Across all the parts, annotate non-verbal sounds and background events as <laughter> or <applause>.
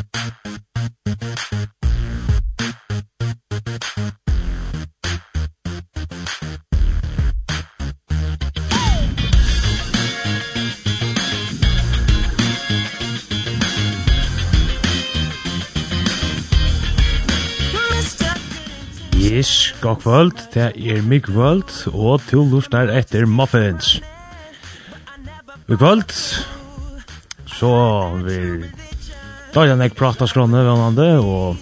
Yes, god kvöld, det er mig kvöld, og til lustar etter Muffins. Vi kvöld, så vil Då jag näck prata skronne vannande, og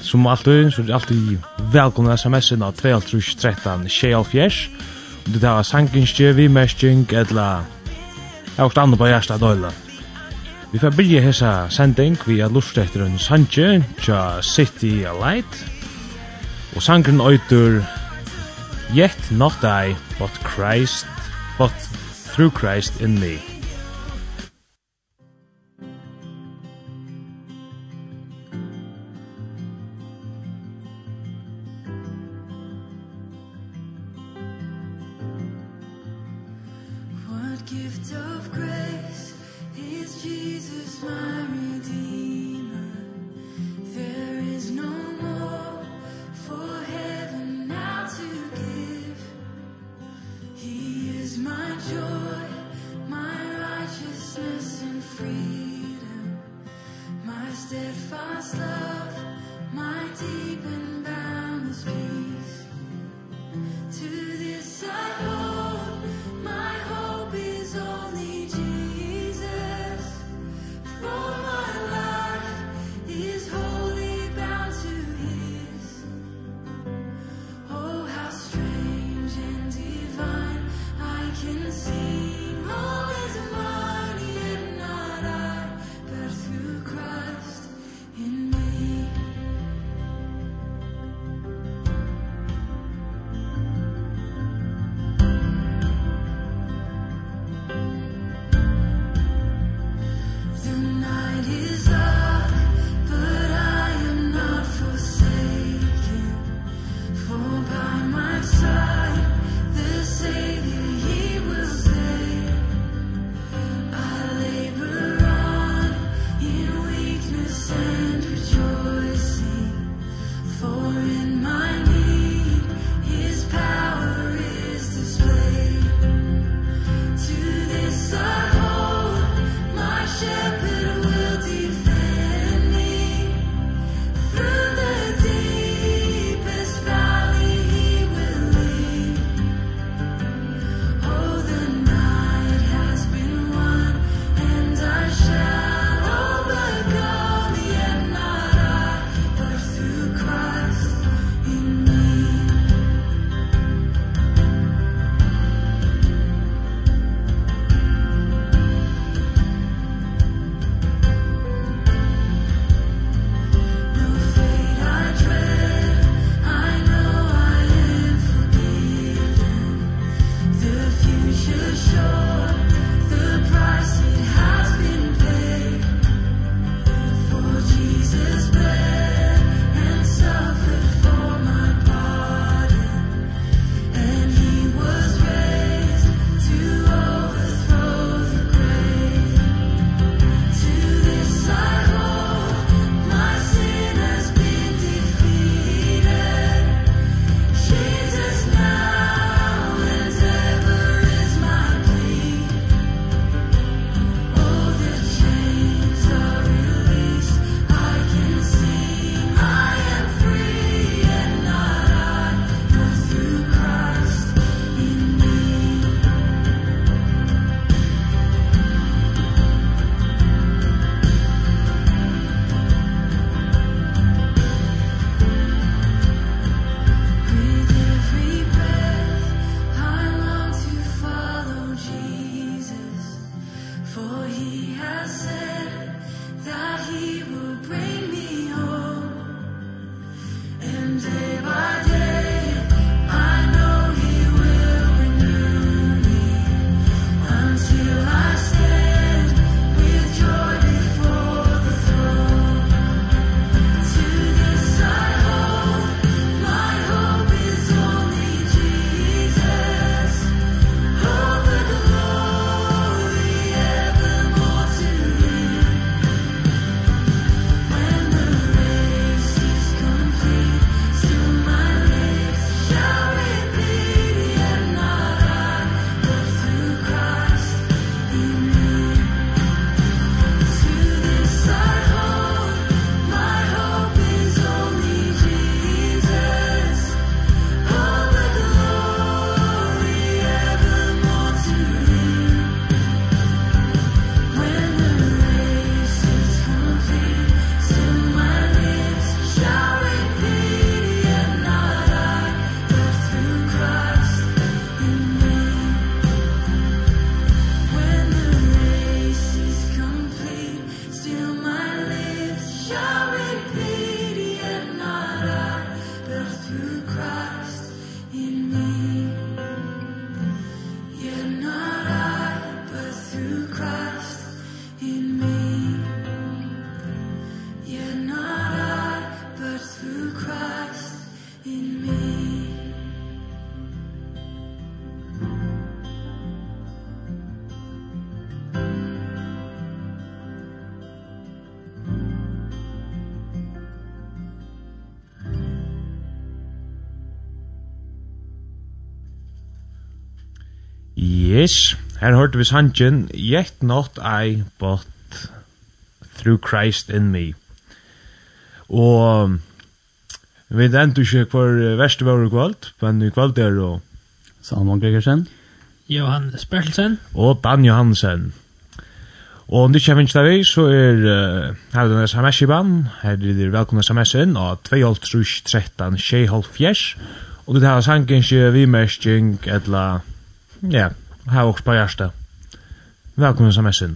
som alltid så är alltid välkomna SMS-erna 2313 24 Du tar sankinskje, vi mesting, etla Jeg har stående på hjersta døyla Vi får byrja hessa sending Vi har lust etter en sanje, Tja City Alight. Og sangren øytur Yet not I, but Christ But through Christ in me. Miss. Her hørte vi sangen Yet Not I, But Through Christ in Me. Og vi vet enda ikke hver verste var kvalt, men i kvalt er og... Salman Gregersen. Johan Spertelsen. Og Dan Johansen. Og om du ikke finnes deg vi, så er uh, her den sms i ban. Her er det velkomne sms inn av 2.13.6.5. Og du tar sangen ikke vimersking, eller... Ja, Her også på hjertet. Velkommen som messen.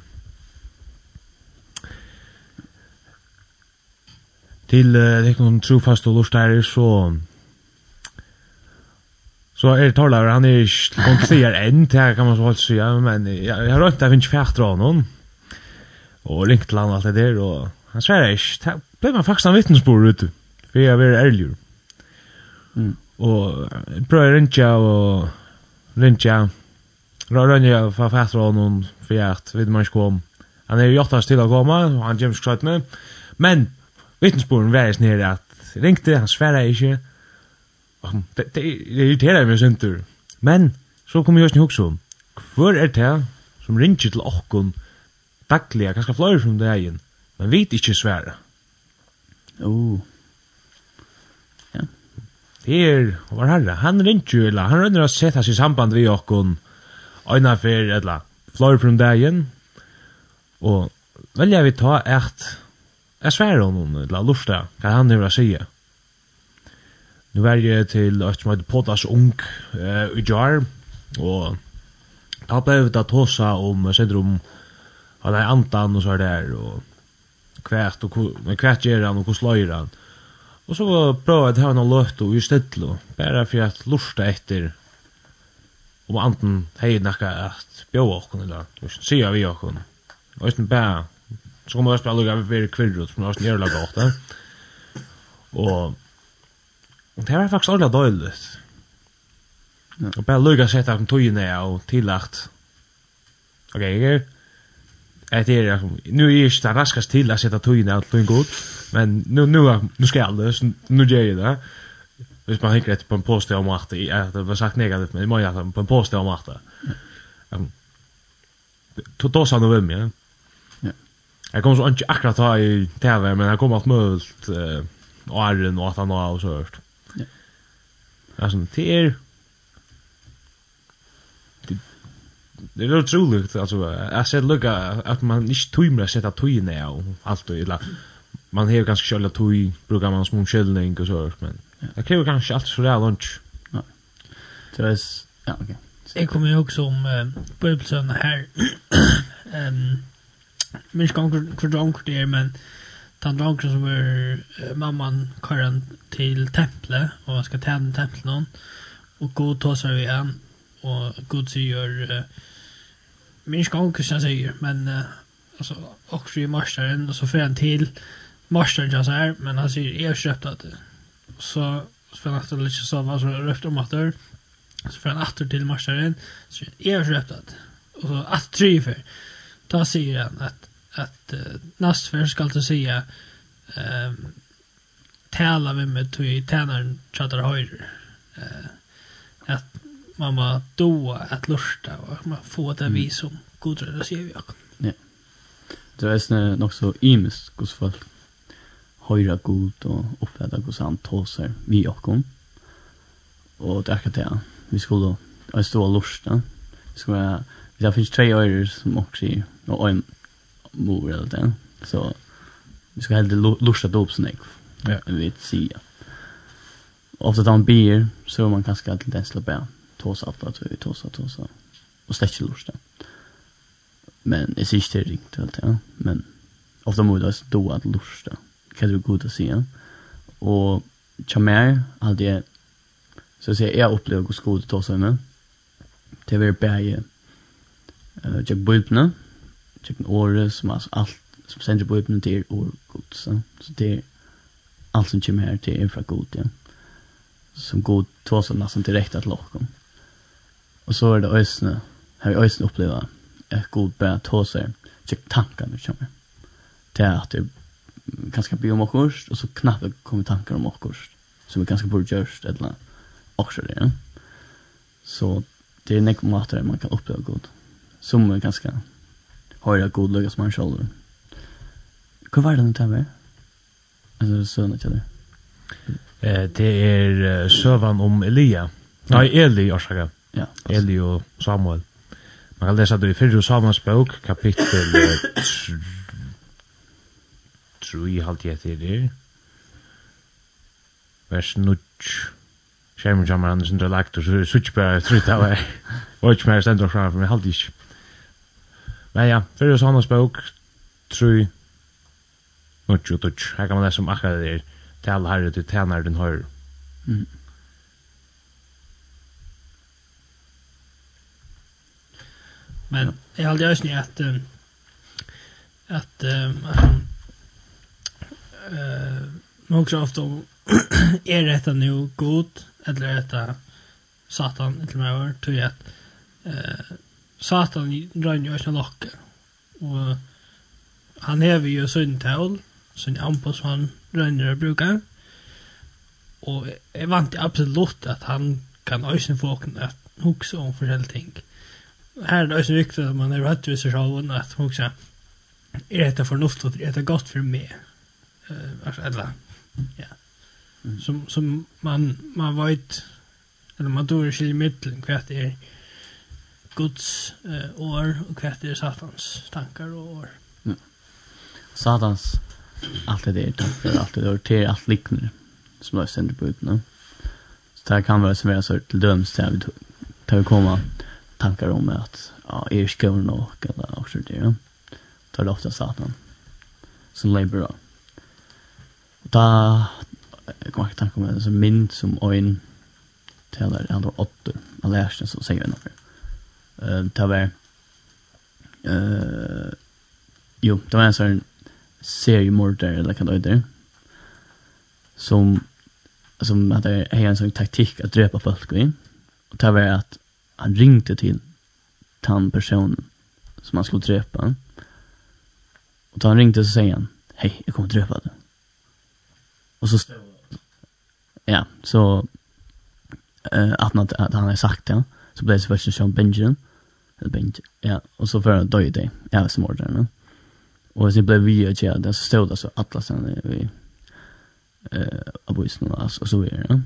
Til uh, noen trofast og lort her, så... Så er Torlaur, han er ikke konstier enn, det kan man så holdt sige, men jeg, har rønt, at jeg finner fjertra av noen, og ringt til han og alt det der, og han sverre ikke, det ble man faktisk en vittnesbord ute, for jeg var ærlig. Mm. Og prøver rinja og rinja, Rönja för fast var någon fjärt vidt man ikke kom. Han är ju åttans till att komma og han James sköt med. Men vittnesbörden var jeg nere at ringte han svära inte. Det det det irriterar mig sånt tur. Men så kommer jag ihåg så. Kvar är det som ringer til Okkon dagliga, kanskje flere som det är Men vet ikke svära. Oh. Ja. Det är, vad herre, han ringer jo, eller han rönner å sette seg i samband vid Okkon øyna fer ella flor from dagen og velja vi ta ert Jeg sverre honom, la lufta, hva han hevra sige. Nu var jeg til et som heter Podas Ung uh, i jar, og da ble vi da tåsa om, jeg sier om, han er antan og så er der, og kvært, og kvært gjør han, og hos løyer han. Og så prøvde jeg til han å løte og i stedlo, bare for at lufta etter om anten hei nakka at bjóa okkun eller sia vi okkun og eisen bæ så kommer jeg Østberg lukka vi fyrir kvirrut som er også er godt. åtta og det var faktisk ordelig døyligt og bæ lukka sett akkur tøyina og tillagt. Ok, jeg er att det är nu er ikke det raskast til å sette tøyina och tøyna god men nu nu nu skal ska jag nu gjør jeg det hvis man hikker etter på en påstå om at det var sagt negativt, men det må jeg på en påstå om at det. Då sa han vem, ja. Jeg kom så ikke akkurat ta i TV, men jeg kom alt mølt og æren og at han var og så hørt. Alltså det er... det är otroligt altså, jeg ser lukka at man ikke tøymer å sette tøyene av alt og illa man har ganske själva tøy brukar man som skällning og så hørt, men Det kräver kanske allt <clears throat> så där lunch. Nej. Det är ja, okej. Jag kommer ihåg om uh, Bibelsen här. ehm minns kan för drunk det är men den drunk som är uh, mamman kör till templet och han ska tända templet någon och god tar sig igen och god säger uh, minns kan hur han säger men uh, alltså också i marscharen och så får han till marscharen så här men han säger jag köpte att så får han atter lite samma så röft om atter så får han atter till matcharen så är så röft att och så att tre för ta säger han att att uh, näst för ska alltså säga ehm um, tala vi med till tjänaren chattar höjer eh uh, att man må då att lusta och man får det vi som godröda ser vi också. Ja. Det är nog så imiskt hos folk høyra god og oppfatta hos han tåser vi okkom. Og det er akkurat det. Vi skulle ha stå og lorsta. Vi skulle ha, det finnes tre øyre som også sier, og en mor eller det. Så vi skulle heldig det opp sånn jeg ja. vet sier. Ofta da man bier, så er man kanskje alltid den slipper jeg. Tåsa, vi tåsa, tåsa. Og slett ikke lorsta. Men jeg sier ikke det riktig, ringt, men ofta må vi da stå at lorsta. Ja hva det er god å si. Og tja mer, alt jeg, så å si, jeg opplever hos god til å ta med. Det er bare uh, tjekk bøypene, tjekk året, som altså alt, som sender bøypene til år god. Så, så det er alt som kommer her til er fra god, ja. Som god tar sig nästan direkte til åkken. Og så er det øsene, har vi øsene uppleva att god börjar ta sig tjekk tankene kommer. Det er at det kanskje be om akkurst, og så knappe kommer tankar om akkurst, som vi kanskje burde gjørst, eller akkurst, ja. Så det är nek måter man kan uppleva god, som är ganska höra god løyga som man sjolver. Vad var det nu det Alltså Altså, där. Eh det. Det er søvan om Elia. Nej Eli, orsaka. Ja, Eli og Samuel. Man kan lesa det i Fyrre Samuels bok, kapittel 3 halvt jeg til det. Vers 9. Skjermen kommer han sindra lagt, og så er det sutt bare trutt av meg. Og ikke mer stendt fra, for meg halvt ikke. Men ja, fyrir oss hans bøk, 3, 9, 12. Her kan man lese om akkurat det der, Tal herre til tænær den høyre. Mm. Men jeg har aldri øyne at um, at um, eh några ofta är <clears throat> detta nu god eller detta satan eller mer var tror jag eh satan drar ju också locka och han är ju sån tal sån ampas han rönner brukar och jag vant absolut att han kan ösen folk att huxa om forskjellige ting. här är det også viktigt att man är rätt vid sig själv att huxa är detta fornuftet, er detta godt för mig eh alla ja som som man man vet eller man tror sig i mitten kvart är Guds eh, år och kvart är Satans tankar och år. Ja. Satans allt det där tankar allt det där till allt liknande som jag sänder på ut nu. Så det kan vara som är så till döms till vi tar komma tankar om att ja, är skolan och eller också det. Ja. Tar det ofta Satan som labor av. Da kom jeg tanke om en sånn mynd som øyn til der andre åtter av lærsten som sier noe. Uh, det var uh, jo, det var en sånn seriemorder eller hva det er som som hade det en sån taktik att dräpa folk in. Och det var att han ringte till den personen som han skulle dräpa. Och då han ringte så säger han, hej, jag kommer dräpa dig. Och så ja, så eh att han att han har sagt det Så blev det först Sean Benjamin. Eller Benjamin. Ja, och så för att dö det. Ja, som mord. Och så blev vi ju ja, det så stod det så alla sen vi eh aboisen och så vidare. Ja.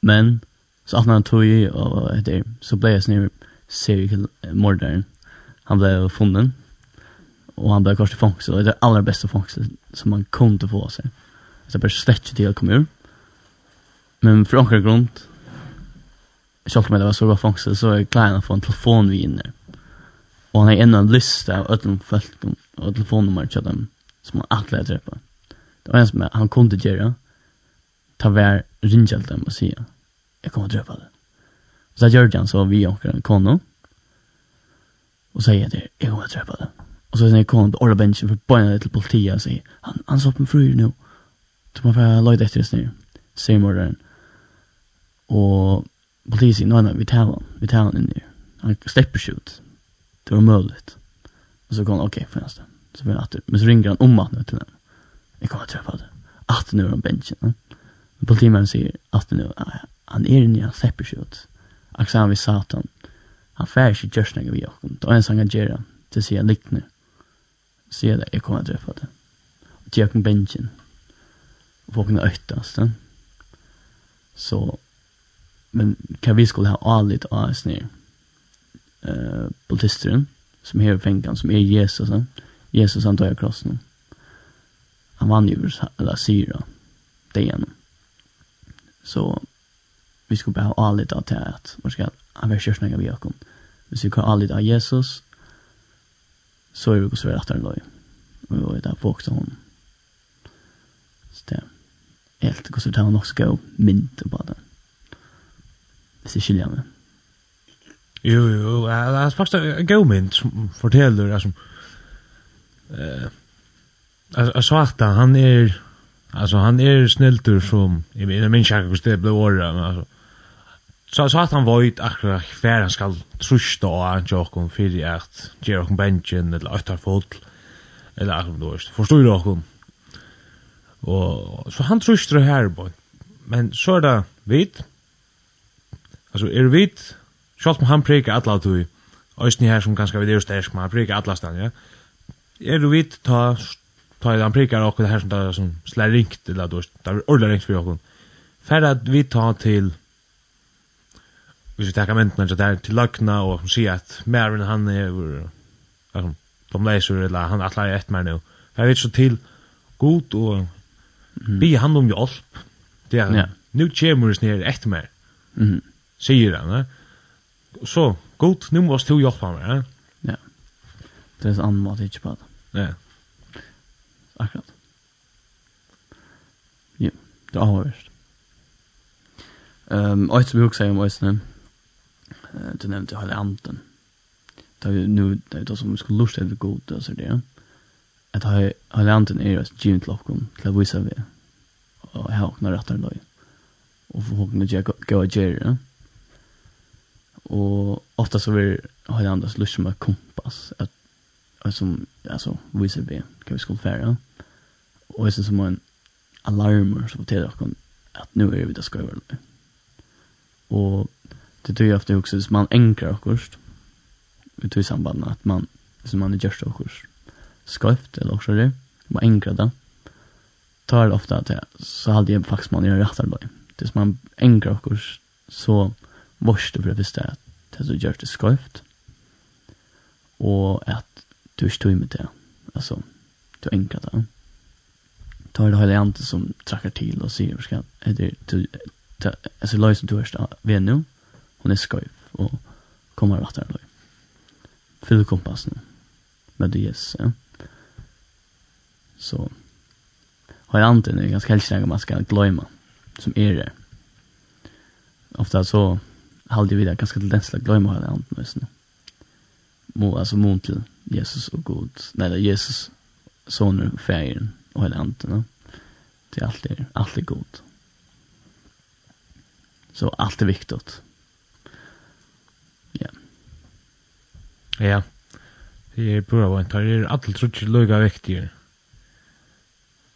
Men så att han tog ju och det så blev det snur serial mordaren. Han blev funnen. Och han blev kors i fångst. Det är det allra bästa fångst som man kunde få sig. Mm det er bare slett ikke til å komme ur. Men for anker grunn, selv om det var så bra fangst, så er jeg klar å få en telefon vi inne. Og han har enda en list av ødelen folk og telefonnummer til dem, som han alltid har drepa. Det var en som han kom til Gjera, ta vær rinja til dem og sier, jeg kommer å drepa det. Så gjør han så vi åker en kono, og sier det, jeg kommer å drepa det. Og så sier jeg kono på Orra Benchen for bøyna det til politiet og sier, han, han så på en fru nu, Du må få løyde etter oss nu, sier morderen. Og politiet sier, nei, nei, vi taler han, vi taler han inn i. Han slipper ikke ut. Det var mulig. Og så går han, ok, finnes det. Så blir han atter. Men så ringer han om at nu til dem. Jeg kommer til å treffe det. Atter nu er han bensin. Politimannen sier, atter nu, han er inne, han slipper ikke ut. Aksan vi satan. Han fær ikke gjørsnega vi okkom. Det var en sang han gjerra. Det sier jeg likne. Sier det, jeg kommer til å treffe det. Og tjekken bensin vågna öttast. Ja. Så men kan vi skulle ha allit av oss ner. Eh, politisteren som är fänkan, som är Jesus. Eh? Jesus han tar jag krossen. Han vann ju alla syra. Det igen. Så vi skulle bara ha allit av det att man ska använda körsnäga vi Jakob. Hvis vi kan allit av Jesus så är vi gos rätt rättare loj. Och det är folk som på också helt hur så tar man också gå mynt och bara. Hvis jeg skiljer meg. Jo, jo, det er faktisk en god mynd som forteller, altså, eh, altså, Svarta, han er, altså, han er sniltur som, jeg minns ikke hvordan det ble året, men altså, så så att han var ut akkurat hver han skal trusta og han tjokk om fyrir at gjer okkur bensin eller öttar fotl eller akkurat du veist, forstår du okkur Og, så han trusster her, boy. Men så er det vit, altså er vit, selv om han prikker atla tui, òsni her som ganske videre er stersk, men han prikker atla stan, ja. Er du vit ta, ta han prikkar okkur her som det som slær ringt, eller det er ordentlig ringt for okkur. Færre at vi ta til, hvis vi takkar mentina til der, til lagna, og som sier at mæren han er, altså, de leser, eller han atlar er etter mer nu. Færre vi så til, god og Mm. Be han om hjelp. Det er, ja. nu kemur ner efter mig. Mhm. sier han. Så, god, nu må måste du hjälpa mig. Ja. Det er en annen måte ikke på det. Ja. Akkurat. Ja, det er avhørst. Um, og et som vi sier om ösnen. Du nevnte hele Anten. Det er jo nu det er jo som vi skulle lurt över god och så det at har landen er just givn til okkom til at vise vi og ha okna rattar løy og for få okna gau a ja. og ofta så vil har landen slurs som kompass at som altså vise vi kan vi skulle færa og jeg synes som en alarmer som forteller okkom at nu er vi da skau løy og det tror jeg ofta også hvis man enkrar okkurst vi tror i samband at man hvis man er gjerst okkurst sköft eller också det. Man ängrar det. Tar det ofta att jag, så hade jag faktiskt man gör rättare då. som man ängrar och så vars det för det visste att det så görs det sköft. Och att du inte tog med det. Alltså, du ängrar det. Tar det hela inte som trackar till och säger ska det du alltså lös du först vet nu. Hon är sköv och kommer rättare då. Fyll kompassen. med det är. Ja så har jag inte ganska helst när man ska glömma som är det. Ofta så håller vi det ganska till den slags glömma hela anden visst. Må alltså mån till Jesus och Gud. Nej, det är Jesus sonen och färgen och hela anden. Det är alltid, alltid god. Så allt är viktigt. Ja. Ja. Det är bra, det er alltid trots att det är viktigt.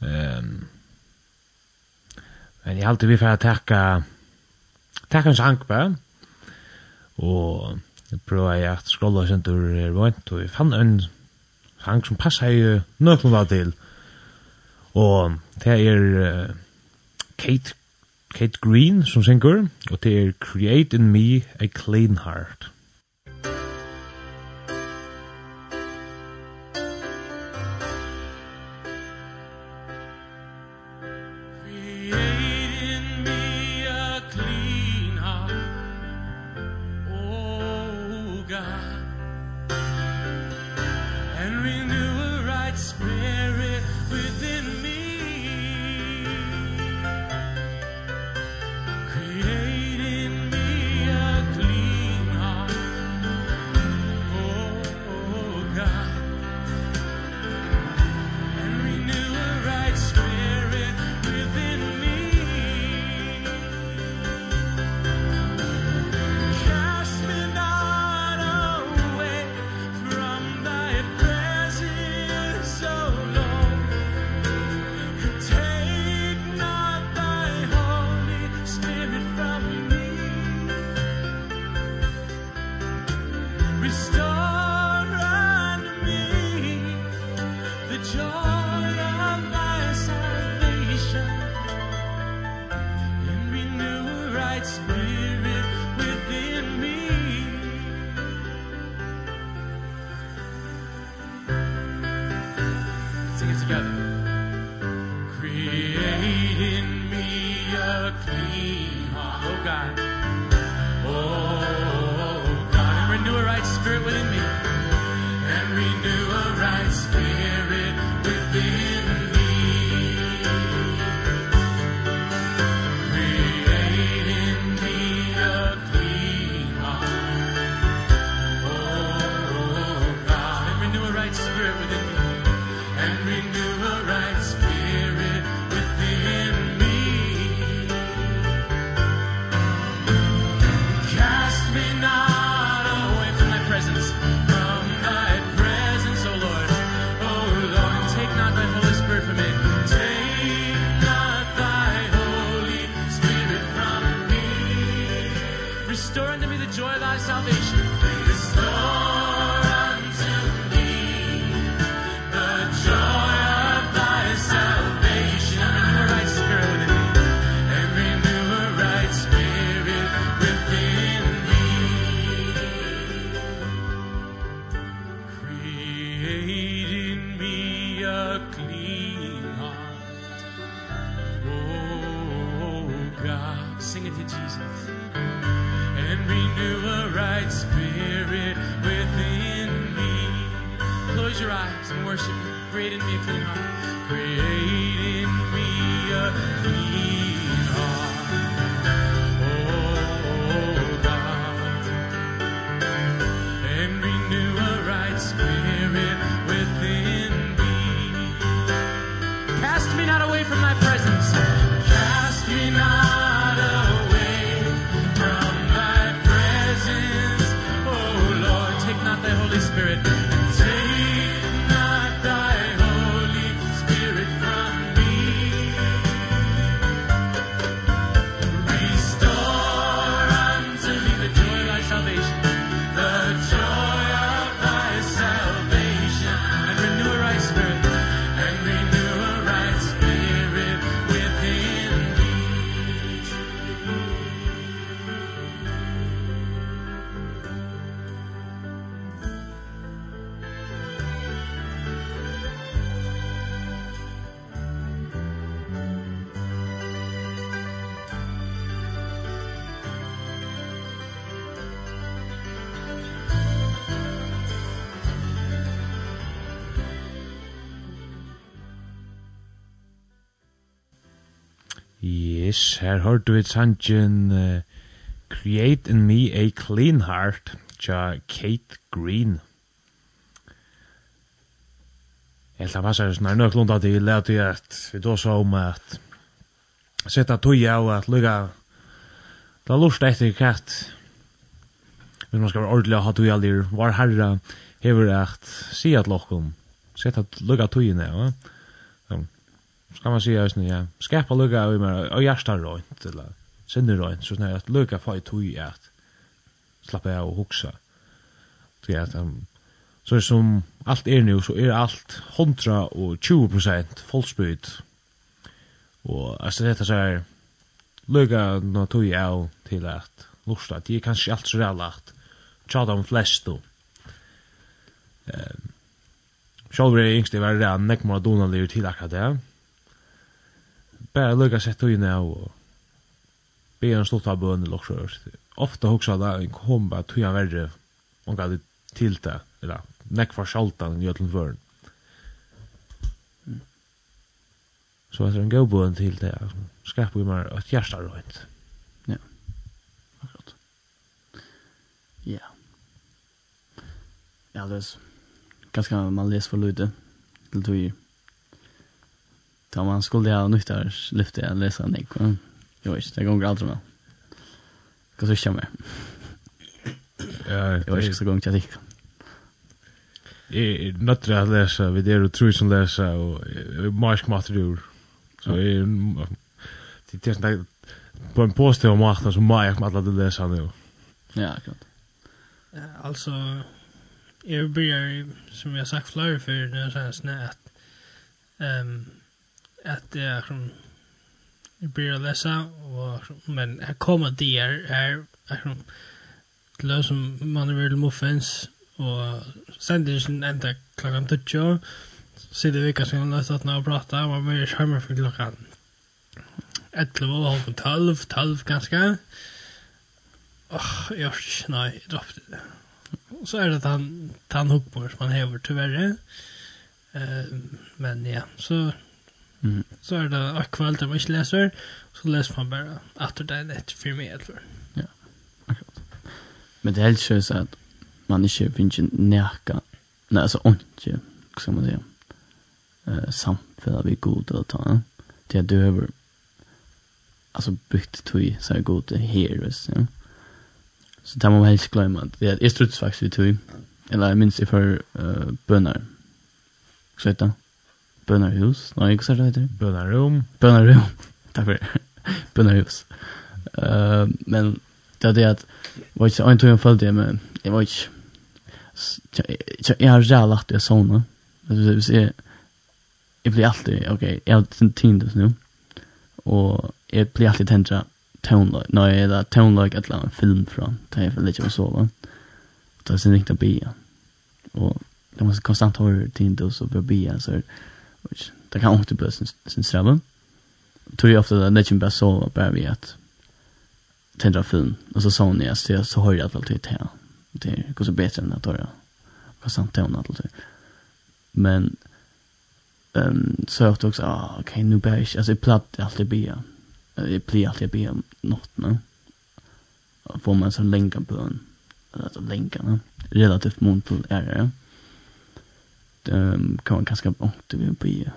Um, men jeg alltid vi for å takka takke en sang på og jeg prøver jeg at skrolla og kjent ur rundt og jeg fann en sang som passer jeg nøklunda til. Og det er uh, Kate Kate Green som synger og det er Create in me a clean heart. Yes, her hørte vi sangen uh, Create in me a clean heart tja Kate Green. Jeg tar passer snar nok lunda til leit i at vi då så om at setta tuja og at lukka da lust etter katt hvis man skal være ordentlig ha tuja lir var herra hever at si at lokkum setta lukka tujene ja ska man säga just nu ja. Skapa lugga över mer och hjärta rönt, eller sinne rönt, så när att lucka få i att slappa av och huxa. Så att, um, så är som allt är nu så är allt 120 procent fullspyt och alltså detta så här lugga nå tog jag till att lusta det är kanske allt så där lagt tjata om flest då. Um, Sjálfur er yngst, jeg var ræðan, nekk mora donalir til akkurat det bara lukka sett og inne og be han stått av bøn eller også. Ofta hoksa da en kom bare tog han verre og gav det til det, eller nekk for sjaltan i jøtlen føren. Så etter en god bøn til det, skapar vi mer et hjärsta røynt. Ja, akkurat. Ja. Ja, det er ganske man leser for lute til tog Da man skulle ha nyttar lyfte jag läsa Nick. Jag vet inte, det går aldri med. Kan så mer. Ja, jag vet ikke så ikke. Jeg er nødt til å lese, vi er och tror som lese, og läsa och marsk material. Så jeg er... det är sånt på en positiv om machten så må jag alla det läsa nu. Ja, klart. Alltså, jag börjar, som jag sagt flera för när jag säger snett, um, att det är som jag börjar läsa och men här kommer det här är är som det som man är väl muffins, och sen det är ända klockan tutsjo så det vecka sen läsa att när jag pratar man blir skärmar för klockan 11 och halv 12 12 ganska Åh, jag nej, jag droppade det. Och så är det att han, han huggmår som han häver tyvärr. Uh, men ja, så Mm. Så er det akkurat der man ikke leser, så leser man bare at det er nett for meg, eller Ja, akkurat. Men det er helt sjøs at man ikke finner nærka, nei, altså ikke, hva skal man si, uh, samfunnet vi god til å ta, ja? det er døver, altså bygd tog, så er god til hvis, ja. Så det må man helst glemme, det er, jeg struts faktisk vi tog, eller minst i for uh, bønner, Hva heter det, Bønnerhus. Nei, ikke det heter det. Bønarrom. <laughs> Takk for det. <laughs> Bønnerhus. Uh, men det er det at, var ikke, en tog jeg følte det, men jeg var ikke, jeg har rævlig lagt det sånne. Hvis jeg, jeg blir alltid, ok, jeg har tindes nu, og jeg blir alltid tendra tonelag, når jeg er da tonelag et eller annet film fra, da jeg føler ikke å sove. Da er det sin riktig bia. Og det måste konstant ha tindes og bia, så er det, which det kan inte bli sin sträva. Tror jag ofta det är inte bara så bara vi att tända film och så sa hon jag så så har jag alltid det här. Det går så bättre än att höra. Vad sant hon alltid. Men ehm så jag också ah okej nu bär jag alltså platt alltid be. Jag blir alltid be om något nu. Får man så länka på en. Alltså länkarna relativt mont är ärare um, kan man ganska långt vi på i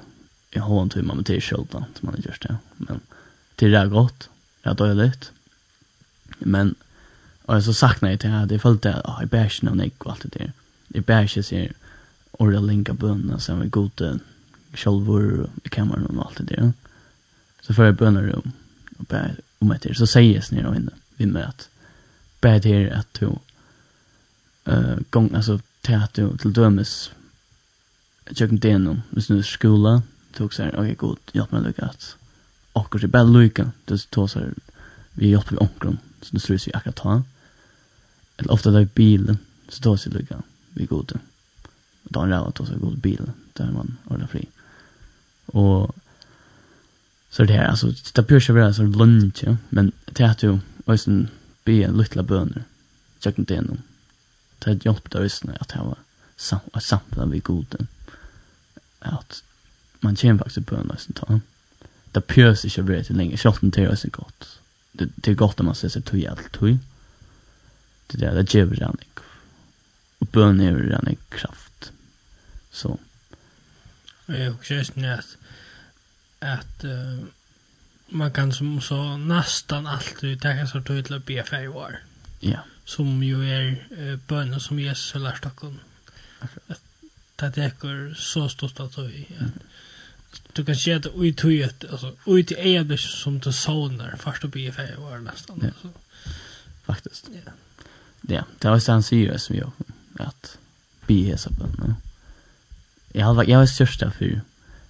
jag har inte timme med skölda som man gör det men det är gott jag är lite men och så saknar jag det här det följde att jag bärs någon gick allt det där. I bärs ser och det linkar bönna som är goda självor i kameran och allt det där. Så får jag bönna rum och bär om ett så sägs ni då inne vi möt. Bär det att du eh gång alltså teater till dömes tjökn denom, hvis nu skola, tog så här, okej god, hjälp mig lycka att åker till bälla lycka, det tog så här, vi hjälper vi omkron, så det strys vi akkurat ta. Eller ofta det i bilen, så tog sig lycka, vi god. Då en räva tog sig god bilen, där man ordnar fri. Och så det här, alltså, det bör sig vara så lunch, ja? men det är att du, och sen, be en lilla böner, tjökn denom. Det hjälpte oss när jag tar samtla vid goden at man kjenner faktisk på en løsning ta. Det pjøs ikke blir til lenge, kjorten til oss er godt. Det, det er godt om man ser seg tog alt tog. Det er det, det gjør det ikke. Og bøn er det ikke kraft. Så. Jeg husker just nu at, at uh, man kan som så nästan alltid tänka sig att utla be för i år. Ja. Som ju är uh, bönen som Jesus har lärt oss. Akkurat. Att det tekur så stort att vi du kan se det ut i ett alltså ut i ädel som du sånar först och bli färg var nästan ja. så faktiskt ja ja det var sen syr som jag att be hesa på jag har jag var största för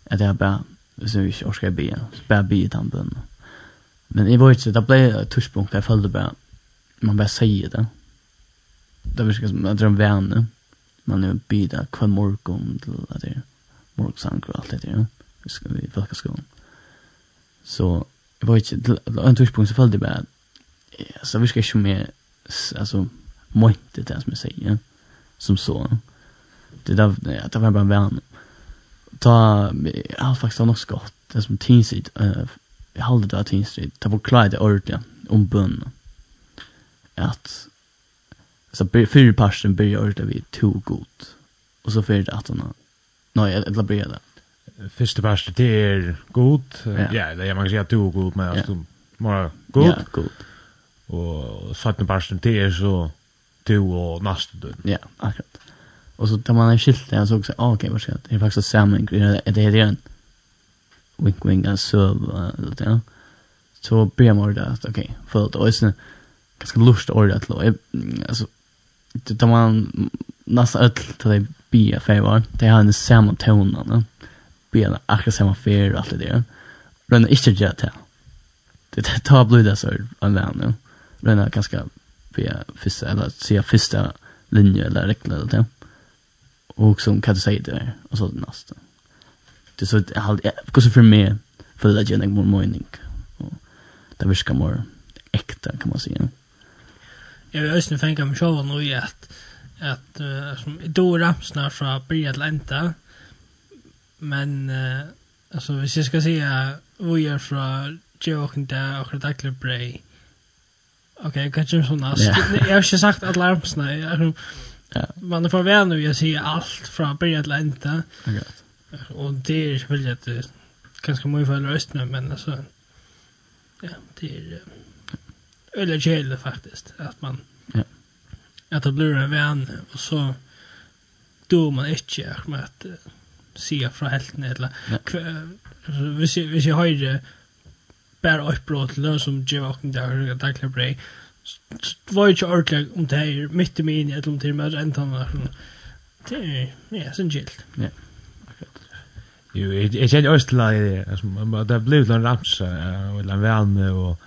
att jag bara så vi ska be. så bara den bön. men i vart så det blev tuschpunkt jag följde bara man bara säger det det var som att drömma vänner man er bida kvar morgon til at det er morgsanker og alt det der, i folkeskolen. Så, jeg var ikke, til en tidspunkt så følte jeg bare, så vi skal ikke mer, altså, månte det som jeg sier, som så. Det där, ja, det var bara en vän. Ta, jag har faktiskt något skott, det som Teen Street, uh, jag hade det där Teen Street, det var klart det ordentligt, om bön. Att, så fyra parsten börjar ordet vi to god. Och så för det att hon Nej, eller byrja det. Första parsten, det är god, ja, det är man kan si at to god, men alltså mora god. Ja, god. Och sjätte parsten, det är så to och nästa død. Ja, akkurat. Og så tar man en skilt der, så også, ah, ok, hva skal det? er faktisk sammen, det er en wink wink, en søv, ja. Så byrja man ordet, ok, for det er også ganske lust ordet, altså, det man nästan öll till det bia favor. Det har en samma tonen. Bia akkurat samma färg allt det där. Men det är inte det. Det tar blod så en vän nu. Men det ganska bia första eller se första linje eller regla eller det. Och som kan du säga det och så nästa. Det så jag har så för mig för det jag inte mår mening. Det viskar mer äkta kan man säga. Mm jag vill ösna fänga mig själv nu i att att uh, som då ramsna från början till ända men uh, alltså hvis jag ska säga vi är från Jochen där och Redakler Bray Okej, okay, kanske såna. Yeah. Jag har inte sagt att larmsna. Jag, Ja. Man får vara nu jag ser allt från början till ända. Okej. Och det är väl jätte ganska mycket för rösten men alltså ja, det är öliga kjäle faktiskt. Att man ja. att det blir en vän och så då man inte är med att se från helten eller hvis jag hvis jag har höjde bara uppbrott till någon som Jim och där där kan bli var ju ordentligt om det här mitt i min eller om det är mer än tanna det är ja sen gilt ja Jo, jeg kjenner også til det, det ble en ramsa, og en velme, og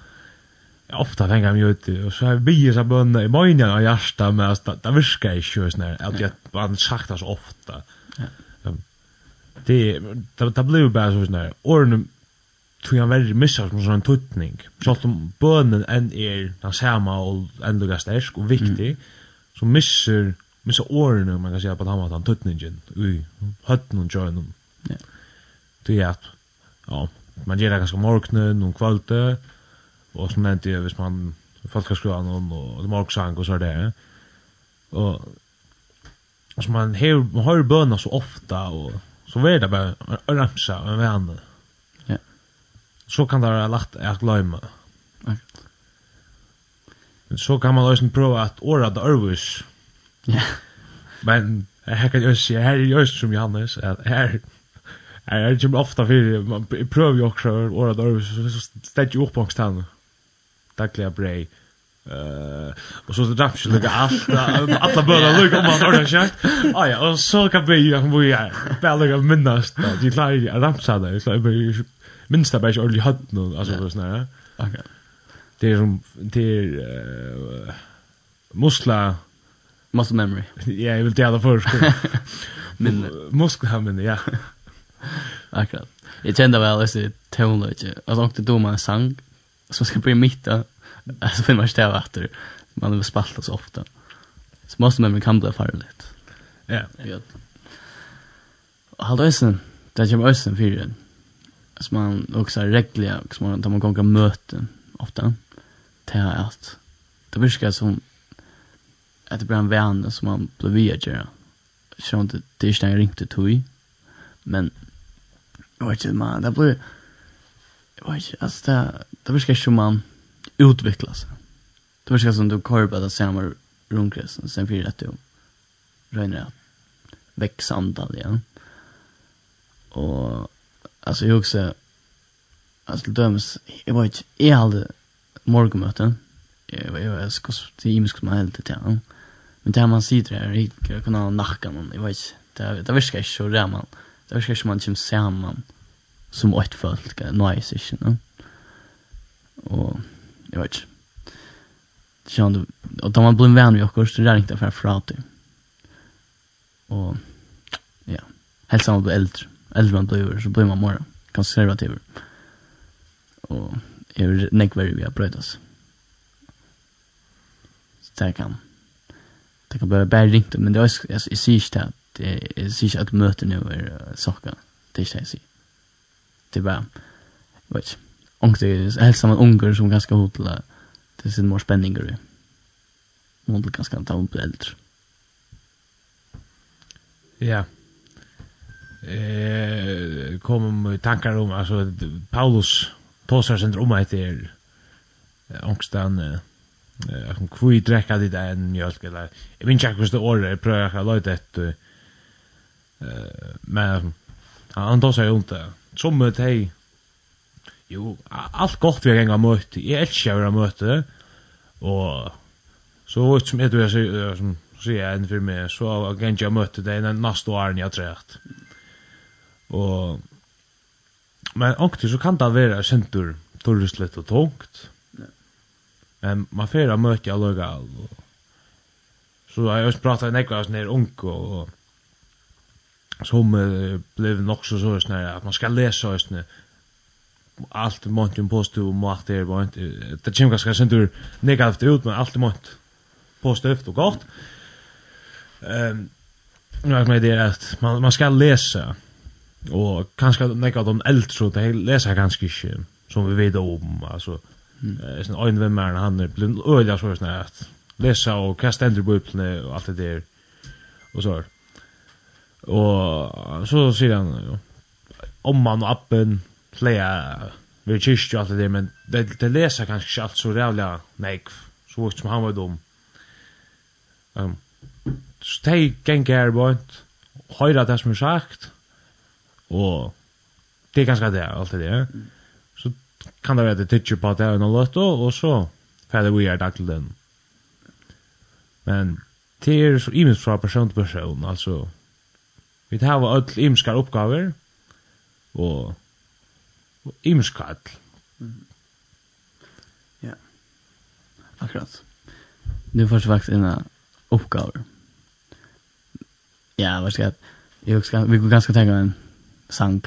ofta fänga mig ut och så har vi så bönna i mojnen och hjärsta med att det viskar i kjös när att jag man sakta så ofta. Det det det blev bara så sån Orn tog jag väldigt missar som sån tutning. Så att bönen en är den samma och ändå gastärsk och viktig så missar missar åren man kan säga på annat han tutningen. Oj, hatten och joinen. Ja. Det är att ja, man ger det ganska morgnen och kvällen och så nämnde jag hvis man folk har skruvat någon och de har också sang och så där. Och så man hör man hör bönar så ofta och så vet det bara ramsa med vän. Ja. Så kan det ha lagt att glömma. Ja. Men så kan man lösen prova att åra det örvis. Ja. Men här kan jag se här är just som Johannes att här är det ju ofta för man prövar ju också åra det örvis så ställer ju upp på stan dagliga brei. Uh, och så drapp sig lika allt alla börja lugga om man ordar sagt ah ja och så kan vi ju vi är bara lugga minnast. då. De klarar ju ramsa där. Så vi minns minsta bara ordentligt hatt nu alltså så såna. okej. Det är som det är muskla muscle memory. Ja jag vill det alla först <laughs> men muskla men ja. <laughs> Akkurat. Jag kände väl att det tonlöje alltså inte då man sang som ska bli mitt där Alltså finner man inte det efter. Man vill spalta så ofta. Så måste man kan bli farligt. Ja. Ja. Och halda ösen. Det kommer ösen för den. Alltså man också är regliga. Man, där man gånger möten ofta. Det är att det virkar som att det blir en vän som man blir via göra. Så inte, det är inte en ringt tog. Men jag vet inte, man, det blir... Jag vet inte, alltså det, det virkar som man utveckla sig. Det verkar som du kör på det samma rundkretsen sen för att du röjner att växa antal igen. Och alltså jag också alltså döms jag var inte jag hade morgonmöten jag var jag ska till imisk som helt till han. Men där man sitter här jag kan ha nackan och jag vet det det verkar så där man det verkar som man som samman som ett folk nej så inte. Och jag vet inte. Sjön, och de man blir vän med oss, så det är inte för att prata. Och, ja. Helt man blir äldre. Äldre man blir, så blir man mora. Konservativer. Och, jag är nekvärdig vid att brötas. Så det kan, det kan börja bära ringt, men det är, jag, jag ser inte att, jag ser inte att möten nu är saker. Det är inte det jag ser. Det är bara, jag vet inte ångst helt samman unger som ganska hotla är sin mer spänning Hon blir ganska ta upp blir äldre. Ja. Eh kom tankar om alltså Paulus tosar sen om att det är ångstan eh jag kan kvui drekka dit en mjölk eller jag vet inte hur det år är pröva att låta ett eh men han tosar ju inte som med hej jo, alt godt vi har gjenga møte, jeg elsker å være møte, og så ut som jeg tror jeg sier, som sier jeg enn for meg, så gjenga jeg møte det den neste år jeg har trekt. Og, men ångtig så kan det være sentur, torrest litt og tungt, men man fyrir møte jeg løgge og så har jeg også pratet en ekvar sånn her unge, og som blev nok så sånn her, at man skal lese sånn allt mont en positiv och makt det var inte det kommer kanske sentur negativt ut men allt mont positivt och gott. Ehm nu har med det att man man ska läsa Og kanskje nekka av de äldre så det läser ganske ikke, som vi vet om altså, eh sånn en vem er han blir öliga sånn at lesa og hva stender på bubblan og alt det der, og så. og så sier han jo, omman og appen flera vi kyrkja alt det men det de leser kanskje ikke alt så jävla nej så vart som han var dum. Um, så de gänga här bort høyra det som er sagt og det er ganske det alt det ja. Så kan det være det titcher på det och løtt, og så färdig vi er dag til den. Men det er så imens fra person til person, altså vi tar av öll imenskar oppgaver og Imskall. Ja. Akkurat. Nu först faktiskt en uppgåvor. Ja, vad ska jag? Jag ska vi går ganska tänka en sank.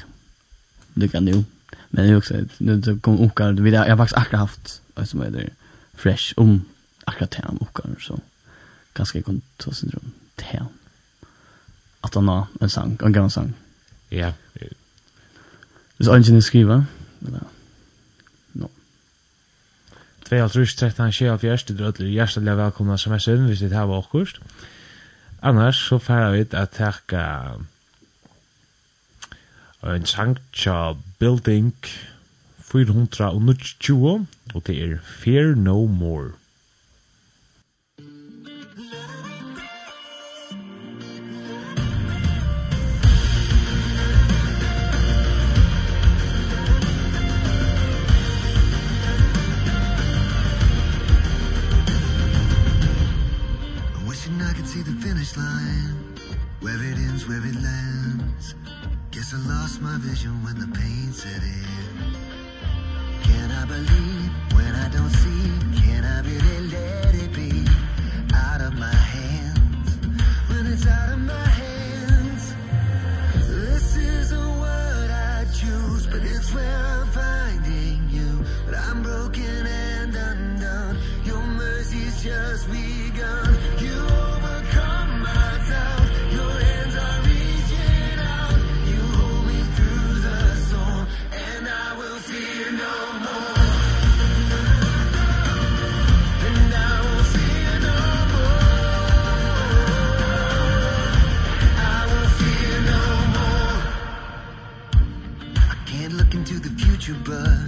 Det kan du. Men jag också nu så kom uppgåvor vi jag har faktiskt akkurat haft som är det fresh om akkurat här om så ganska kon så syndrom till. Att han har en sank, en gammal sank. Ja. Hvis ingen skriver, eller? No. 2.13.24, du drødler hjertelig velkomna sms'en hvis det her var akkurst. Annars så færa vi at takka en sanktja building 420, og det er Fear No More. you when the pain set in. Can I believe when I don't see? Can I really? live your blood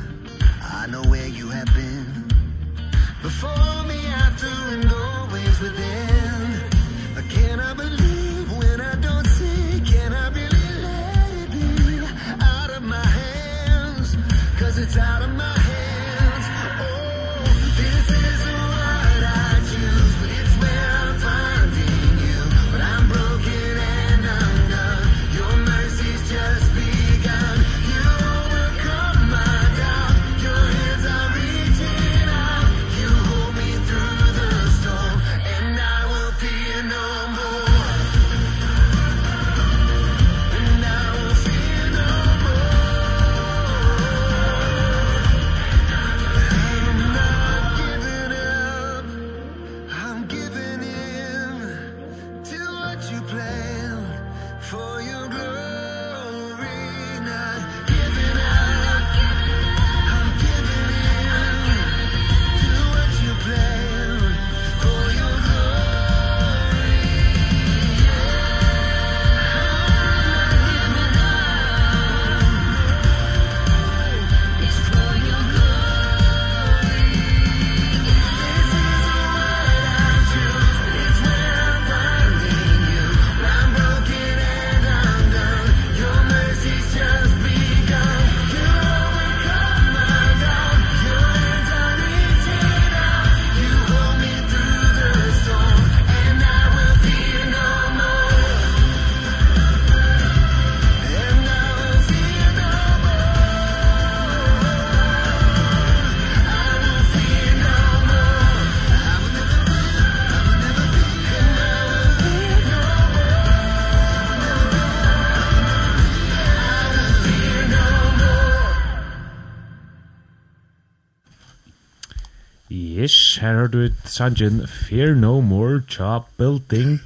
Her har du et sangen Fear No More Tja Building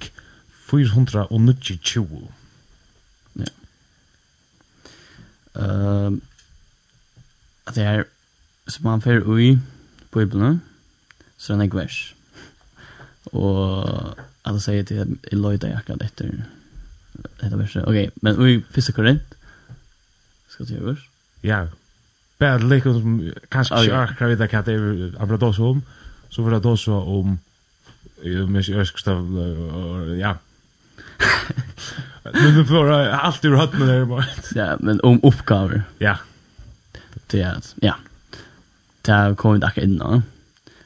420 Ja. Uh, Det er Som man fer ui På iblen Så den er gvers Og Alla sier til Jeg løyda akkurat etter Dette verset. Ok, men ui Fyrsta korrent Skal du gjøre vers? Ja. Bare litt Kanskje ikke akkurat vet hva det er Abra om så får det også om mens jeg ønsker ja. Men du får alt ur høttene der bare ja men om oppgaver ja. Det er ja. Det har kommet akkurat innan.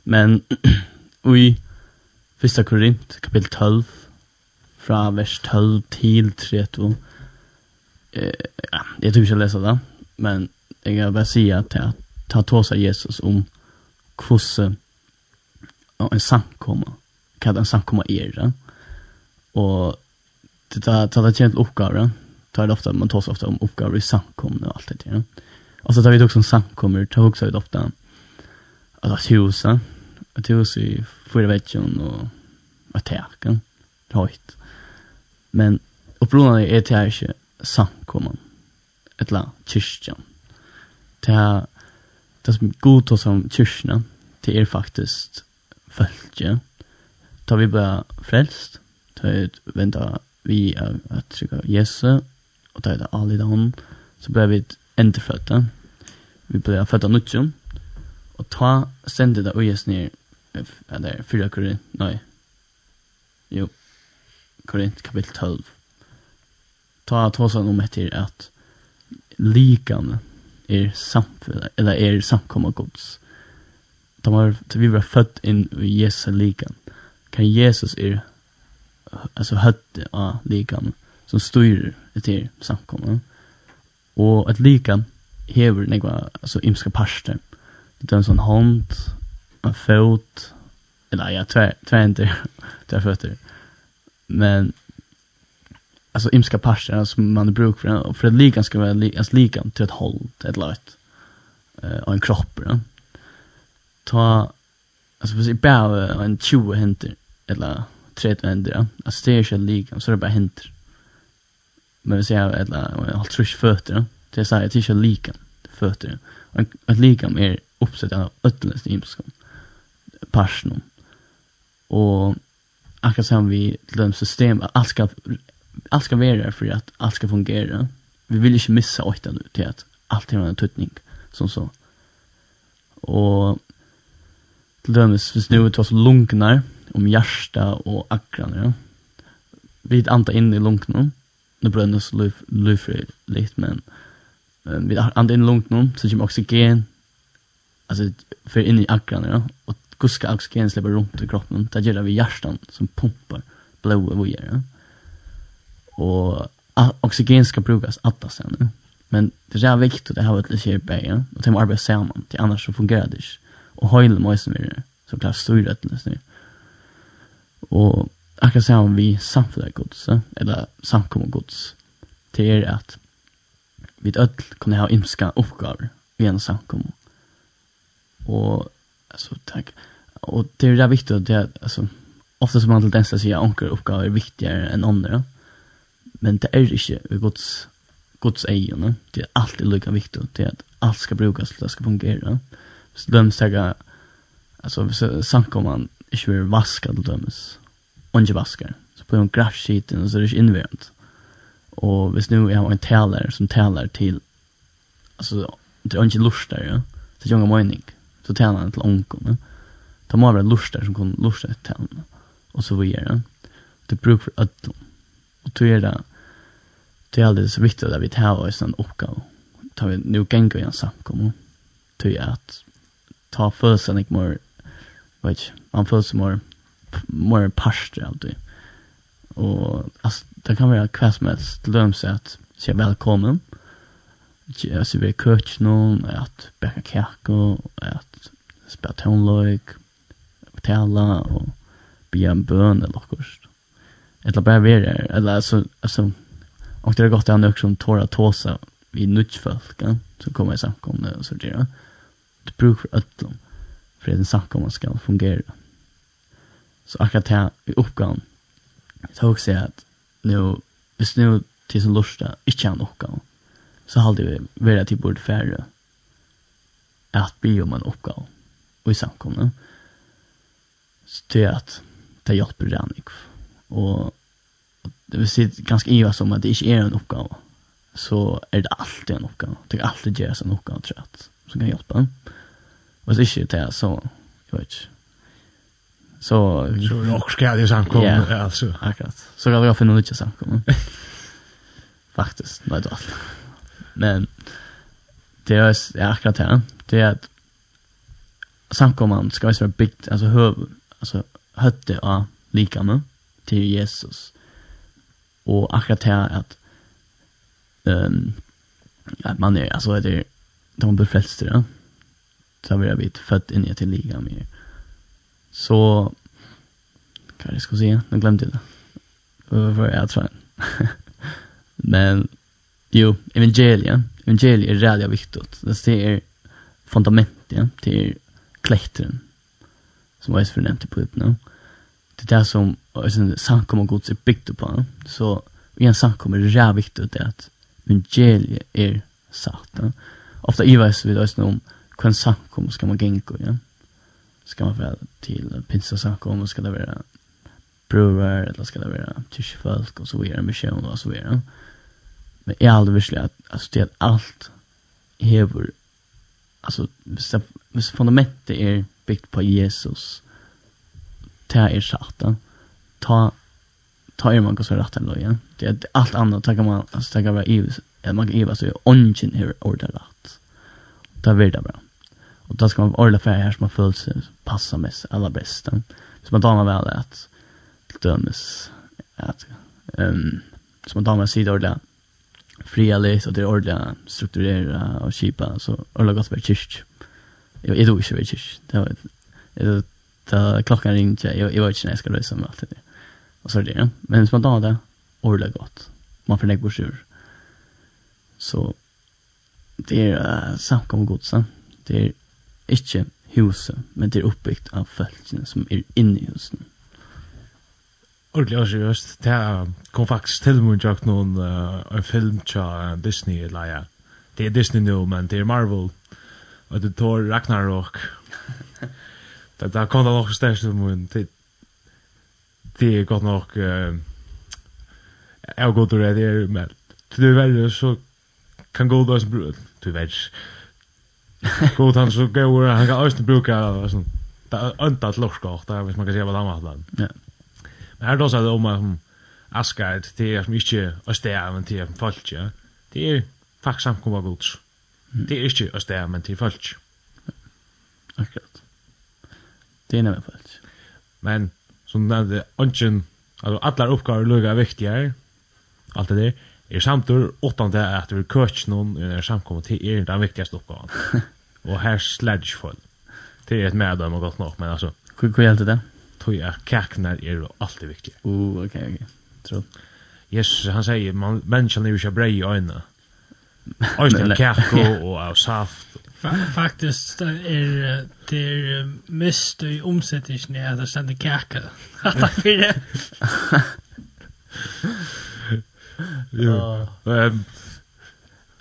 Men <clears throat> i Fyrsta Korint, kapitel 12, fra vers 12 til 32. Eh, ja, jeg tror ikke jeg leser det, men jeg kan bare si at jeg tar tås av Jesus om hvordan en samkomma. Kan en samkomma är det. Och det tar tar det till uppgifter. Tar det ofta man tar så ofta om uppgifter i samkomna och allt det där. Och så tar vi det också om samkommor, tar också ut ofta alltså det Att hus i fyra veckor och attacken. Rätt. Men upprorna är det här inte samkomman. Ett la kyrkan. Det här det som god som kyrkan det er faktiskt fölkje tar vi bara frälst tar vi vänta vi att trycka Jesu och tar det all i dagen, så ble vi enterfötta vi ble født av nutjum och ta sendte det och Jesu ner eller fyra kurri nej jo Korint kapitel 12 ta tåsa om etter at likan er samfunnet, eller er samkomma gods de var vi var född in i Jesu likan. Kan Jesus är alltså hött av likan som styr till samkomna. Och att likan hever några alltså imska parster. Det är en sån hand, en fot, eller ja, tvär, tvärhänder, <laughs> tvärfötter. Men alltså imska parster som man brukar för, för att likan ska vara li, alltså likan till ett håll, till ett löjt. Uh, och en kropp, ja ta alltså precis bara en 20 händer eller 30 händer. Ja. Alltså det är ju lika så det bara händer. Men vi ser eller allt trusch fötter. Ja. Det är så här det är lika fötter. Och att lika mer uppsatt av ödlens imskon. Passion. Och akkurat som vi till dem system att allt ska allt ska vara för att allt ska fungera. Vi vill inte missa åtta nu till att allt har en tutning som så. Och Till dömes, hvis nu vi tar så lunknar om hjärsta och akran, ja. Vi antar in i lunknar. Nu bränner så lyfri lite, men vi antar in i lunknar, så kommer oxygen, alltså för in i akran, ja. Och guska oxygen släpper runt i kroppen. Det gör vi hjärtan som pumpar blåa vojer, ja. Och oxygen ska brukas alla sen, ja. Men det är viktigt att ha ett lite här ja. Och det är arbeta samman, till annars så fungerar det inte og høyle som vi så klart styrrettene snir. Og akkurat om vi samfunnet gods, eller samkommet gods, til er at vi öll kunne ha imska oppgaver i en samkommet. Og, altså, takk, og det er viktig at det, altså, ofta som man til den sier at anker oppgaver er viktigere enn andre, men det er ikke i gods, gods egen, det er alltid lika viktig, det er at alt skal brukes til det skal fungere, Så döms jag alltså sank om man inte vill vaska til dømes, og ikke vaskar. Så på en grafskiten och så er det ikke invärmt. Og hvis nu är en taler som taler til, altså det är inte lustar ja. Så jag ikke mening. Så taler han til onkel. Ja? De har väl lustar som kan lusta til tälarna. og så vidare. Ja? Det bruk för ödlom. Og då är det det er är så viktigt at vi tar oss en oppgave, Tar vi nu gänger i en samkommer, Tror jag at ta følelsen ikke mer, vet ikke, man føler seg mer, mer parst alltid. Og altså, det kan være hva som helst det lønner seg at jeg er velkommen, jeg er velkommen, køtt noen, at bæka kjako, at spela tonløyk, tala og be en bøn eller akkurat. Eller bare være, eller altså, altså, og det er godt det er nok som tåra tåsa vi nudge folk, ja? så kommer i samkomne og så det, ja? det bruk för öllum för att en samkomman ska fungera. Så akkurat här i uppgången så också jag att nu, hvis nu till sin lusta inte har en uppgång så hade vi varit till bord färre att bli om en uppgång och i samkomna så tycker jag att det hjälper redan inte och det vill si ganska iva som att det inte är en uppgång så är det alltid en uppgång det är alltid görs en uppgång tror jag som kan hjelpe en hvis ikke det, så, jeg vet ikke. Så... Så er det skal skjedd i samkommet, ja, altså. akkurat. Så kan jeg finne noe ikke samkommet. <laughs> Faktisk, nei, det er alt. Men det er, ja, akkurat det, det er at samkommet skal være bygd, altså høv, altså høtte av likene til Jesus. Og akkurat det er at um, at man er, altså det er, de blir frelst til det, ja? så blir vi född in i till liga med. Så kan jag ska se, nu glömde det. Vad jag tror. Men jo, evangelien, evangeliet är rädda viktigt. Det är fundamentet till klättren som var för nämnt på upp nu. Det där som sen sankom och gods är byggt på. Så i en sankom är det viktigt att evangeliet är satt. Ofta i vis vi då om hva en samkom ska man gänga ja? ska man være till pinsa samkom, og skal det vara brøver, eller ska det være tyskfolk, och så videre, misjon, och så vidare Men jeg er aldri virkelig at, altså, det er alt hever, alltså hvis, det, hvis fundamentet er byggt på Jesus, det er satt, ja? ta ta er man så rätt ändå, ja. Det är allt annat, ta kan man, alltså ta kan vara ivs, man kan ivas så är ongen här ordet rätt. Det är väldigt bra. Och då ska man orla för här som man följs sig passar mest allra bäst. Så man damer väl att dömes att ehm som man damer sig ordla fria lite och det ordla strukturera och kipa så orla gott för kyrk. Jag är då inte vet kyrk. Det var det ta klockan ringte jag jag vet inte när jag ska lösa med allt det. Och så är det. Men som man det, orla gott. Man får lägga på. Så det är uh, samkom godsen. Det är Ikke huset, men det er oppbyggt av folkene som er inne i huset. Ordentlig også, just. Det kom faktisk til mun jakt noen uh, en film tja Disney, eller ja. Det er Disney nå, men det er Marvel. Og det tar Ragnarok. <laughs> det, det kom da nok størst til mun. Det, det er godt nok... Uh, jeg er godt å redde, men til det verre så kan gå da som brød. Til verre <laughs> God han så går han kan östen bruka sån önta ett lorskort där hvis man kan se vad han har land. Ja. Men här då så det om um, aska det te som inte östar men te folk ja. Det är faktiskt samkomma gods. Det är inte östar men te folk. Akkurat. Det är nämligen folk. Men som nämnde ungen alltså alla uppgifter lugga viktigare. Allt det där. Er samtur åttan det at vi køtj noen under samkommet til er den viktigaste oppgaven. <laughs> og her sledge sledgefull. Det är ett medom og godt nok, men altså. Hur hur hjälpte det? Tror jag kaknar jo alltid viktig. Oh, okej okay, okej. Tror. Jesus, han sier, man menneskene er jo ikke brei i øynene. Øyne ögonen. Östra kakor og av saft. Faktiskt är det mest i omsättningen att det ständer kaka. <laughs> Att det för det. Jo. Ehm.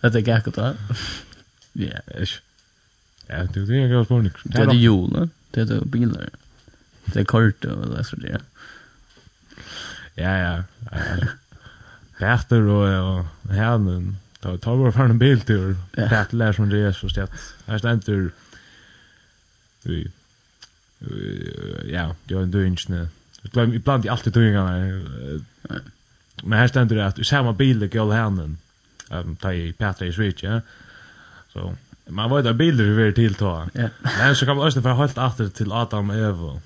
Det är kaka då? Ja, Ja, det är ju spårning. Det är ju, det är bilar. Det är kort och det så det. Ja, ja. Bärter og herren. Ta ta var för en biltur. Det lær som det er så stät. Her ständer vi ja, det var en dynchne. Jag ibland i allt det dyngarna. Men her ständer det at i samma bil går herren. Ehm ta i Petra i Switch, ja. Så Man var ju där bilder vi till ta. Ja. Men så kan man också för helt åter till Adam och Eva.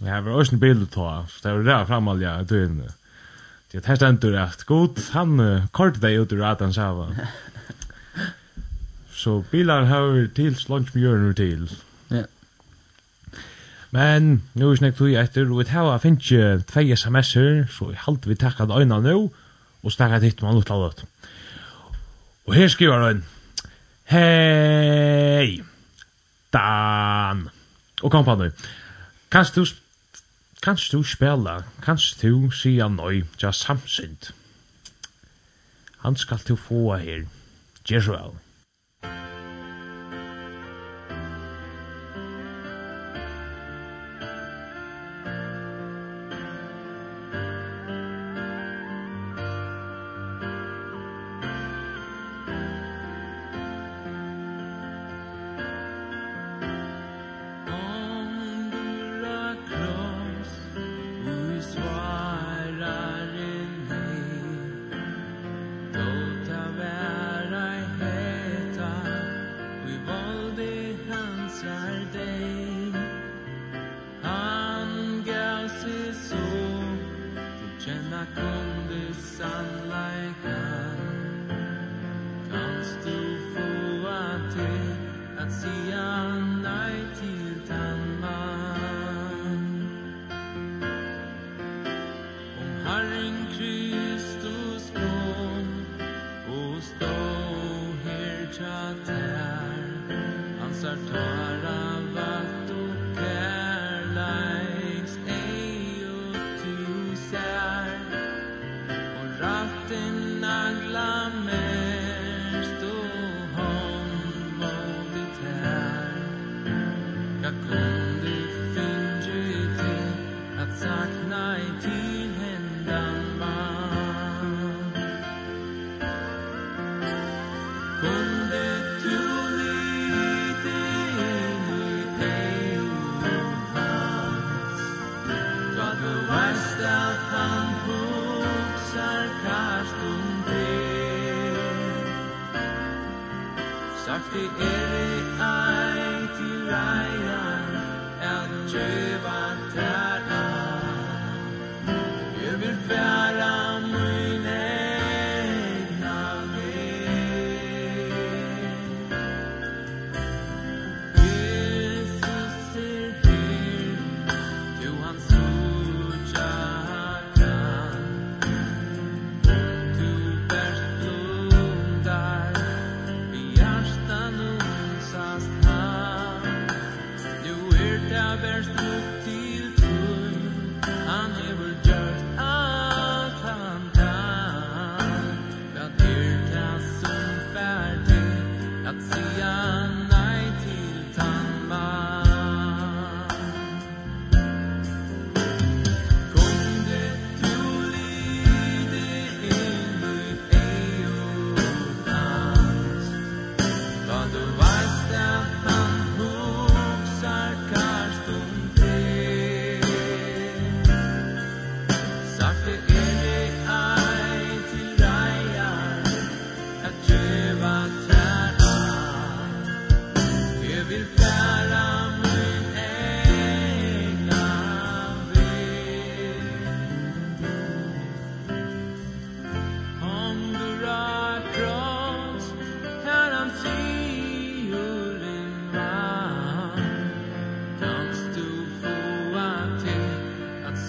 Vi har också bilder ta. Så det är där framalja du inne. Det här ständer att god han kort dig ut ur Adam <laughs> Sava. Så bilar har till slunch mjören till. Ja. Men nu er snakk tog etter, og vi tar finnes ikke tvei sms'er, så jeg halte vi takket øynene nå, og snakket hit man ut Och det. Og her skriver han, Hei! Dan! Og kom på nu. Kanst du, kanst du spela, kanst du sia nøy, ja samsynt. Han skal til få her. Jesuel.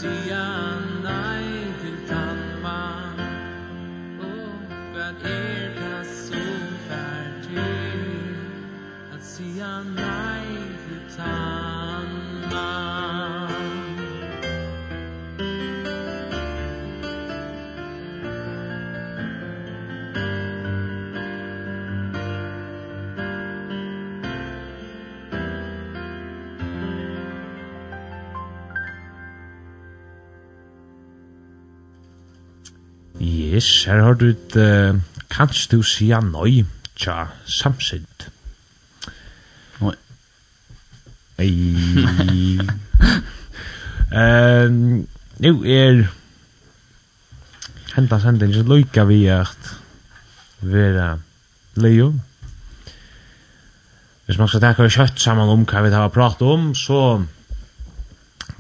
sian Yes, her har du et uh, Kanst du sia nøy tja samsind Nøy Ei. Um, Nu er Henta så loika vi at Vera Leo Hvis man skal takka kjøtt saman om hva vi har pratat om, så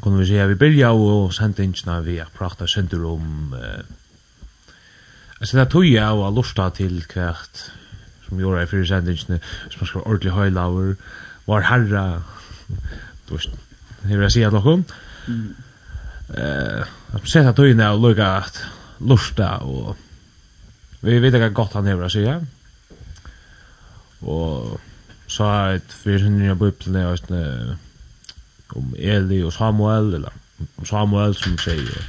kunne vi si at vi byrja og sendingina vi har pratat sender om uh, Alltså det tog jeg jag och lusta til kvart som gjorde i fyrir sendingene, som man ska vara ordentlig høylaver var herra du vet hur jag säger någon eh sett tog jeg och lukka at lusta og vi vet inte godt han hur jag säger Og så har ett fyrir nya bubblene och om Eli og Samuel eller om Samuel som sier,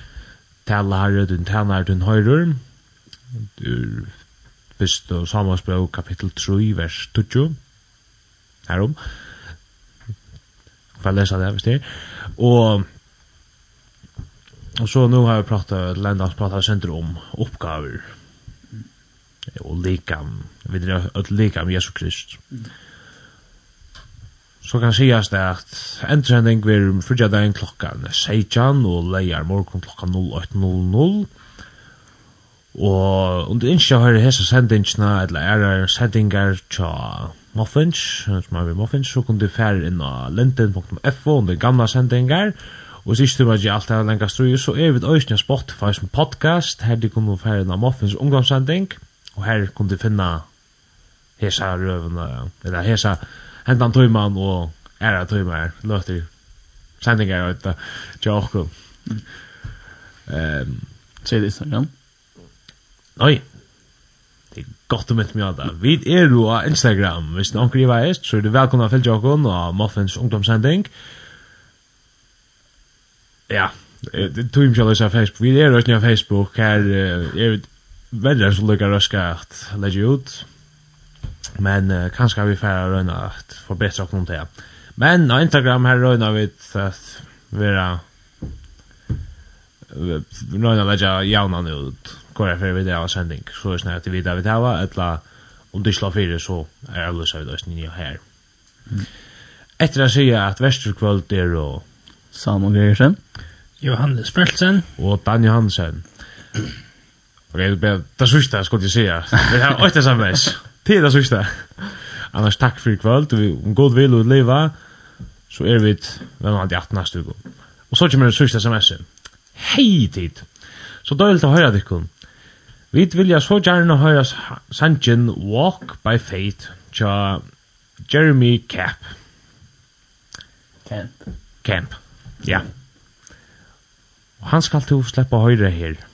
Tala herre, du tjener, du høyrer», ur fyrst og samansbrau kapittel 3 vers 20 herom for jeg lesa det hvis det er og og så nu har vi pratat Lennart pratat sender om oppgaver og likam vi drar ut likam Jesu Krist. Så kan sies det at endsending vil frugja deg klokkan 16 og leier morgon klokkan 08.00 Og om du ikke har hese sendingene, eller er sendinger tja Muffins, som er vi Muffins, så kan du fære inn av linden.fo under gamla sendinger, og sist du var ikke alt er lengast strøy, så er vi øyne Spotify som podcast, her du kan fære inn av Muffins ungdomssending, og her kan du finna hese røvene, eller hese hendan tøyman og æra tøymer, løter sendinger, og det er jo okkur. Ehm, um, Instagram. Nei. Det er godt å møte meg av det. Vi er jo av Instagram. Hvis det er omkring i veist, så er du velkommen til Jokon og Muffins ungdomssending. Ja, det tog ikke alle seg Facebook. Vi er røstning av Facebook. Her er vi veldig så lykker røske at legge ut. Men uh, kanskje har vi færre røyne at forbedre oss noen til. Men av Instagram her røyna vi at vi er røyne å legge javnan ut. Ja hver fyrir vi det av sending, så er snart at vi det vi tar av, om du slår fyrir, så er avløsa så det oss nye her. Mm. Etter å sige at Vesterkvöld er og Salman Gersen, Johannes Bertelsen og Dan Johansen. Ok, det sista skulle jeg sige. Vi har åtta sms. Det det sista. Annars takk for i kvöld. Om god vil og leva, så er vi hvem av de 18 neste uke. Og så kommer det sista smsen. Hei tid! Så døylt å høre dikken. Vi vilja så gjerne høre sangen Walk by Faith tja Jeremy Camp. Camp. Camp, ja. Og han skal til å slippe høyre her. Ja.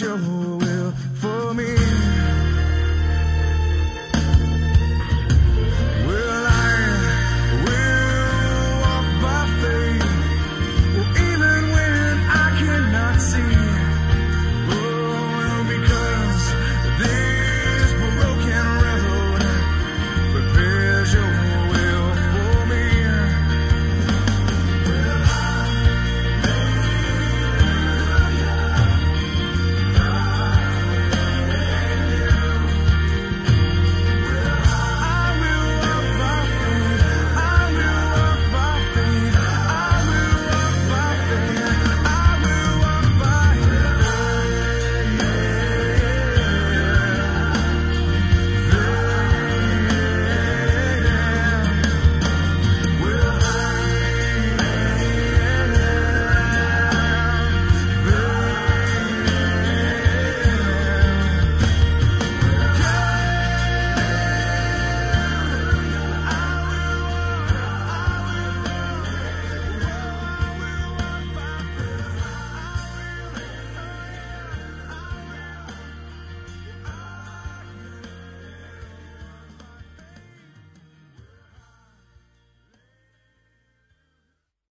your